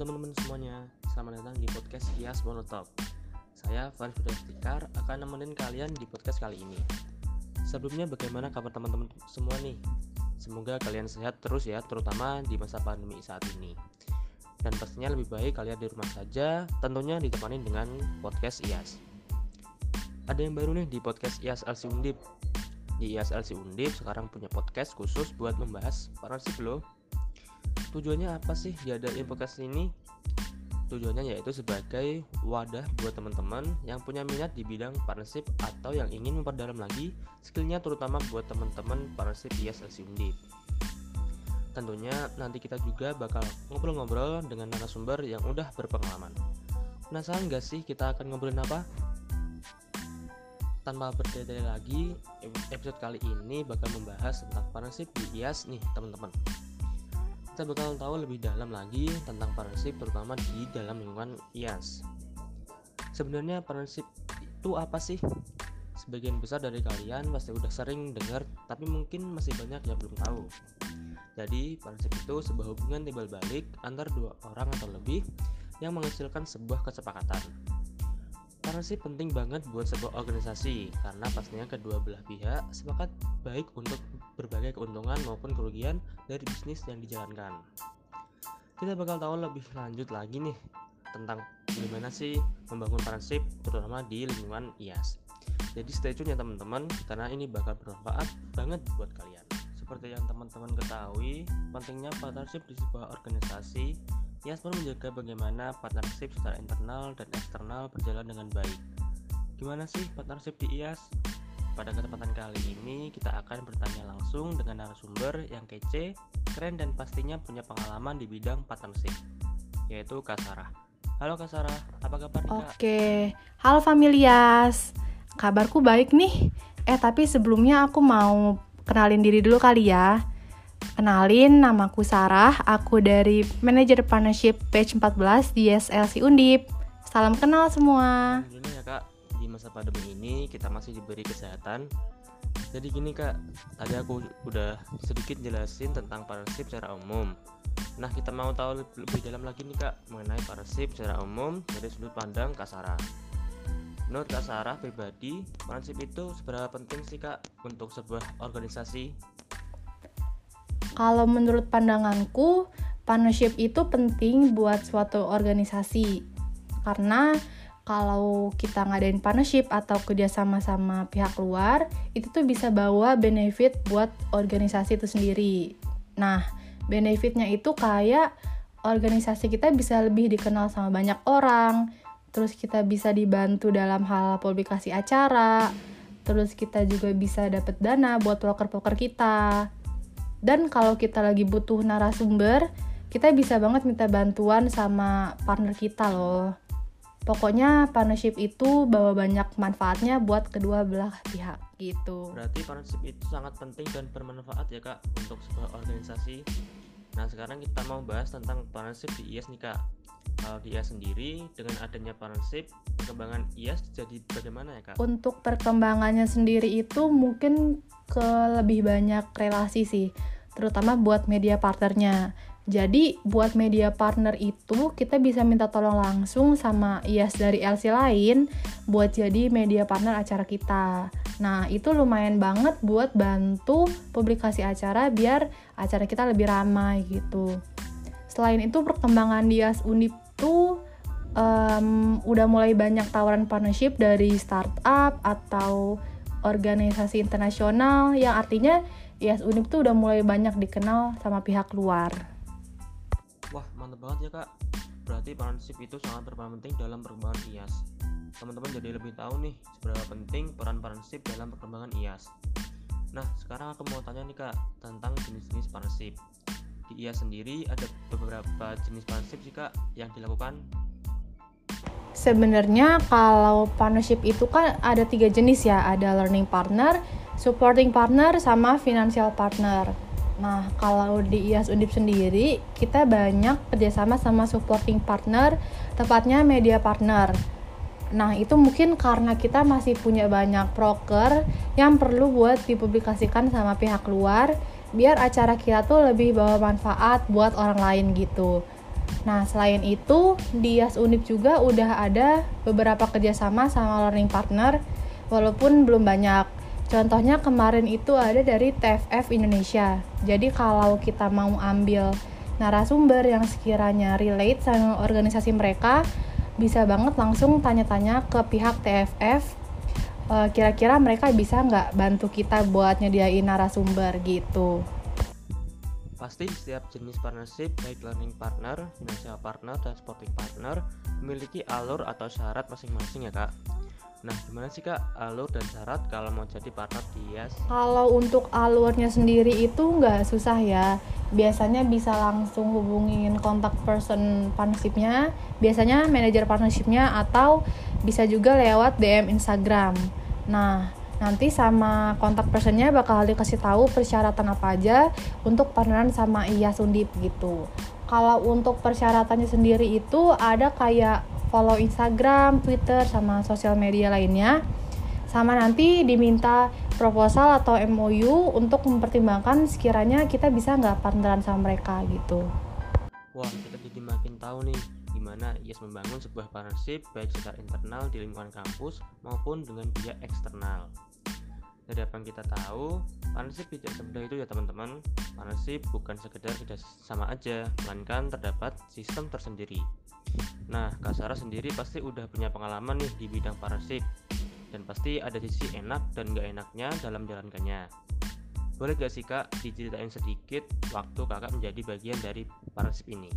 teman-teman semuanya, selamat datang di podcast Kias Monotop. Saya Faris Fikar akan nemenin kalian di podcast kali ini. Sebelumnya bagaimana kabar teman-teman semua nih? Semoga kalian sehat terus ya, terutama di masa pandemi saat ini. Dan pastinya lebih baik kalian di rumah saja, tentunya ditemani dengan podcast IAS. Ada yang baru nih di podcast IAS LC Undip. Di IAS LC Undip sekarang punya podcast khusus buat membahas partnership loh tujuannya apa sih diadain podcast ini? Tujuannya yaitu sebagai wadah buat teman-teman yang punya minat di bidang partnership atau yang ingin memperdalam lagi skillnya terutama buat teman-teman partnership ISLC Undip. Tentunya nanti kita juga bakal ngobrol-ngobrol dengan narasumber yang udah berpengalaman. Penasaran gak sih kita akan ngobrolin apa? tanpa bertele lagi episode kali ini bakal membahas tentang partnership di IAS nih teman-teman kita bakal tahu lebih dalam lagi tentang partnership terutama di dalam lingkungan IAS. Sebenarnya partnership itu apa sih? Sebagian besar dari kalian pasti udah sering dengar, tapi mungkin masih banyak yang belum tahu. Jadi, partnership itu sebuah hubungan timbal balik antar dua orang atau lebih yang menghasilkan sebuah kesepakatan. Partnership penting banget buat sebuah organisasi karena pastinya kedua belah pihak sepakat baik untuk berbagai keuntungan maupun kerugian dari bisnis yang dijalankan. Kita bakal tahu lebih lanjut lagi nih tentang gimana sih membangun partnership terutama di lingkungan IAS. Jadi stay tune ya teman-teman karena ini bakal bermanfaat banget buat kalian. Seperti yang teman-teman ketahui, pentingnya partnership di sebuah organisasi Pun menjaga bagaimana partnership secara internal dan eksternal berjalan dengan baik. Gimana sih partnership di IAS? Pada kesempatan kali ini kita akan bertanya langsung dengan narasumber yang kece, keren dan pastinya punya pengalaman di bidang partnership, yaitu Kak Sarah. Halo Kak Sarah, apa kabar? Oke, halo Familias. Kabarku baik nih. Eh tapi sebelumnya aku mau kenalin diri dulu kali ya. Kenalin, namaku Sarah, aku dari Manager Partnership Page 14 di SLC Undip. Salam kenal semua. Gini ya kak, di masa pandemi ini kita masih diberi kesehatan. Jadi gini kak, tadi aku udah sedikit jelasin tentang partnership secara umum. Nah kita mau tahu lebih dalam lagi nih kak mengenai partnership secara umum dari sudut pandang Kak Sarah. Menurut Kak Sarah pribadi, partnership itu seberapa penting sih kak untuk sebuah organisasi? Kalau menurut pandanganku, partnership itu penting buat suatu organisasi. Karena kalau kita ngadain partnership atau kerjasama sama pihak luar, itu tuh bisa bawa benefit buat organisasi itu sendiri. Nah, benefitnya itu kayak organisasi kita bisa lebih dikenal sama banyak orang, terus kita bisa dibantu dalam hal publikasi acara, terus kita juga bisa dapat dana buat proker-proker kita. Dan kalau kita lagi butuh narasumber, kita bisa banget minta bantuan sama partner kita loh. Pokoknya partnership itu bawa banyak manfaatnya buat kedua belah pihak gitu. Berarti partnership itu sangat penting dan bermanfaat ya kak untuk sebuah organisasi. Nah sekarang kita mau bahas tentang partnership di IAS nih kak. Kalau di IAS sendiri dengan adanya partnership perkembangan IAS jadi bagaimana ya kak? Untuk perkembangannya sendiri itu mungkin ke lebih banyak relasi sih terutama buat media partnernya. Jadi buat media partner itu kita bisa minta tolong langsung sama IAS dari LC lain buat jadi media partner acara kita. Nah itu lumayan banget buat bantu publikasi acara biar acara kita lebih ramai gitu. Selain itu perkembangan IAS Tuh um, udah mulai banyak tawaran partnership dari startup atau organisasi internasional yang artinya IAS Unip tuh udah mulai banyak dikenal sama pihak luar. Wah, mantep banget ya kak. Berarti partnership itu sangat berperan penting dalam perkembangan IAS. Teman-teman jadi lebih tahu nih seberapa penting peran partnership dalam perkembangan IAS. Nah, sekarang aku mau tanya nih kak tentang jenis-jenis partnership. IAS sendiri ada beberapa jenis partnership sih kak yang dilakukan Sebenarnya kalau partnership itu kan ada tiga jenis ya, ada learning partner, supporting partner sama financial partner. Nah, kalau di IAS Undip sendiri, kita banyak kerjasama sama supporting partner, tepatnya media partner. Nah, itu mungkin karena kita masih punya banyak broker yang perlu buat dipublikasikan sama pihak luar, biar acara kita tuh lebih bawa manfaat buat orang lain gitu. Nah, selain itu, di IAS Undip juga udah ada beberapa kerjasama sama learning partner, walaupun belum banyak. Contohnya kemarin itu ada dari TFF Indonesia. Jadi kalau kita mau ambil narasumber yang sekiranya relate sama organisasi mereka, bisa banget langsung tanya-tanya ke pihak TFF. Eh, kira-kira mereka bisa nggak bantu kita buat nyediain narasumber gitu. Pasti setiap jenis partnership, baik learning partner, financial partner, dan sporting partner, memiliki alur atau syarat masing-masing ya kak. Nah, gimana sih kak alur dan syarat kalau mau jadi partner di IAS? Kalau untuk alurnya sendiri itu nggak susah ya. Biasanya bisa langsung hubungin kontak person partnershipnya, biasanya manajer partnershipnya atau bisa juga lewat DM Instagram. Nah, nanti sama kontak personnya bakal dikasih tahu persyaratan apa aja untuk partneran sama IAS Undip gitu. Kalau untuk persyaratannya sendiri itu ada kayak follow Instagram, Twitter, sama sosial media lainnya. Sama nanti diminta proposal atau MOU untuk mempertimbangkan sekiranya kita bisa nggak partneran sama mereka gitu. Wah, kita jadi makin tahu nih gimana IAS membangun sebuah partnership baik secara internal di lingkungan kampus maupun dengan pihak eksternal. Dari apa yang kita tahu partnership tidak semudah itu ya teman-teman partnership bukan sekedar tidak sama aja melainkan terdapat sistem tersendiri. Nah Kak Sarah sendiri pasti udah punya pengalaman nih di bidang partnership dan pasti ada sisi enak dan gak enaknya dalam jalankannya boleh gak sih kak diceritain sedikit waktu kakak menjadi bagian dari partnership ini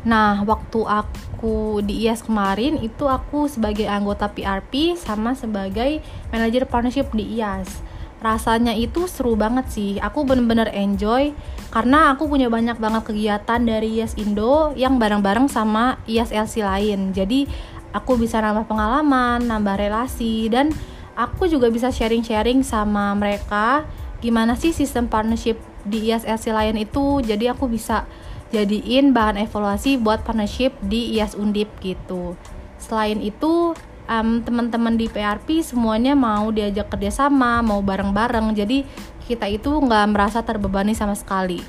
Nah, waktu aku di IAS kemarin itu aku sebagai anggota PRP sama sebagai manajer partnership di IAS. Rasanya itu seru banget sih. Aku bener-bener enjoy karena aku punya banyak banget kegiatan dari IAS Indo yang bareng-bareng sama IAS LC lain. Jadi aku bisa nambah pengalaman, nambah relasi dan aku juga bisa sharing-sharing sama mereka gimana sih sistem partnership di IAS LC lain itu. Jadi aku bisa jadiin bahan evaluasi buat partnership di IAS Undip gitu. Selain itu, um, teman-teman di PRP semuanya mau diajak kerjasama, mau bareng-bareng, jadi kita itu nggak merasa terbebani sama sekali.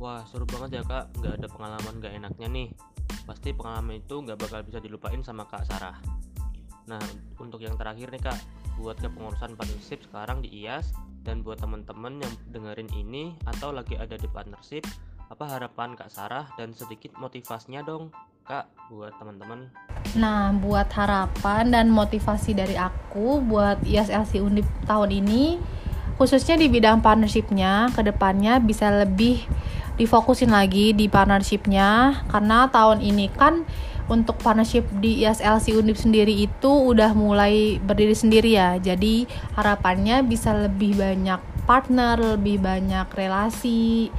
Wah seru banget ya kak, nggak ada pengalaman nggak enaknya nih. Pasti pengalaman itu nggak bakal bisa dilupain sama kak Sarah. Nah untuk yang terakhir nih kak, buat kepengurusan partnership sekarang di IAS dan buat teman-teman yang dengerin ini atau lagi ada di partnership apa harapan Kak Sarah dan sedikit motivasinya dong Kak buat teman-teman. Nah, buat harapan dan motivasi dari aku buat ISLC Undip tahun ini khususnya di bidang partnershipnya ke depannya bisa lebih difokusin lagi di partnershipnya karena tahun ini kan untuk partnership di ISLC Undip sendiri itu udah mulai berdiri sendiri ya jadi harapannya bisa lebih banyak partner lebih banyak relasi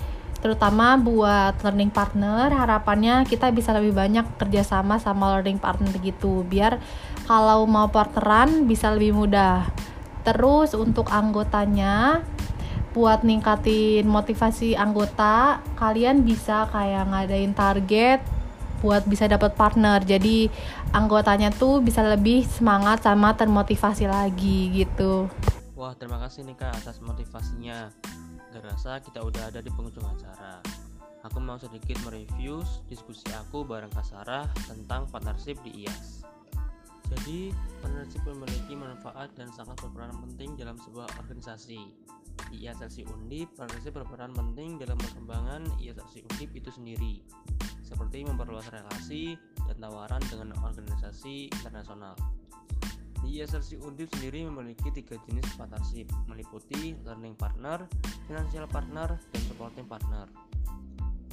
terutama buat learning partner harapannya kita bisa lebih banyak kerjasama sama learning partner gitu biar kalau mau partneran bisa lebih mudah. Terus untuk anggotanya buat ningkatin motivasi anggota kalian bisa kayak ngadain target buat bisa dapat partner. Jadi anggotanya tuh bisa lebih semangat sama termotivasi lagi gitu. Wah terima kasih nih kak atas motivasinya Gak rasa kita udah ada di penghujung acara. Aku mau sedikit mereview diskusi aku bareng Kak Sarah tentang partnership di IAS. Jadi, partnership memiliki manfaat dan sangat berperan penting dalam sebuah organisasi. Di IAS LC Undip, partnership berperan penting dalam perkembangan IAS LC Undip itu sendiri, seperti memperluas relasi dan tawaran dengan organisasi internasional. ISLC Undip sendiri memiliki tiga jenis partnership, meliputi learning partner, financial partner, dan supporting partner.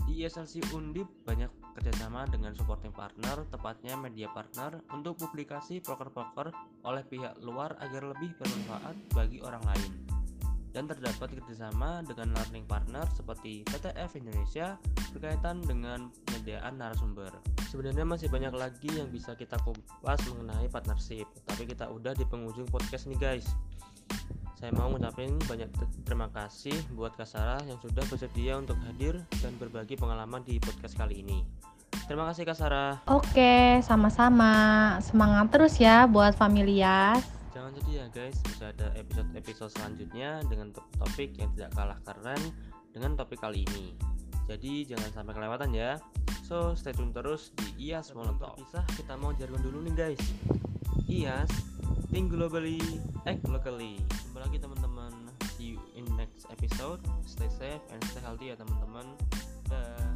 Di ISLC Undip banyak kerjasama dengan supporting partner, tepatnya media partner, untuk publikasi poker-poker oleh pihak luar agar lebih bermanfaat bagi orang lain dan terdapat kerjasama dengan learning partner seperti TTF Indonesia berkaitan dengan penyediaan narasumber. Sebenarnya masih banyak lagi yang bisa kita kupas mengenai partnership, tapi kita udah di penghujung podcast nih guys. Saya mau ngucapin banyak terima kasih buat Kasara yang sudah bersedia untuk hadir dan berbagi pengalaman di podcast kali ini. Terima kasih Kasara. Oke, sama-sama. Semangat terus ya buat Familias jangan sedih ya guys bisa ada episode-episode selanjutnya dengan topik yang tidak kalah keren dengan topik kali ini jadi jangan sampai kelewatan ya So stay tune terus di IAS Molotov. Bisa kita mau jargon dulu nih guys. IAS think globally, act locally. Jumpa lagi teman-teman. See you in next episode. Stay safe and stay healthy ya teman-teman. Dah.